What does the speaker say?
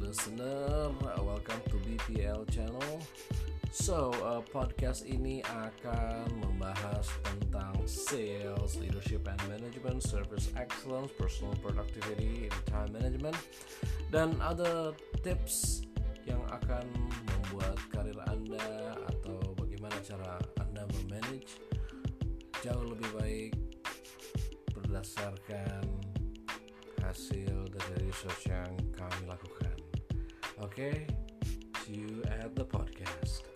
listener, welcome to BPL channel. So, uh, podcast ini akan membahas tentang sales, leadership and management, service excellence, personal productivity, time management, dan ada tips yang akan membuat karir Anda atau bagaimana cara Anda memanage jauh lebih baik berdasarkan hasil dari research yang kami lakukan. Oke, okay? see you at the podcast.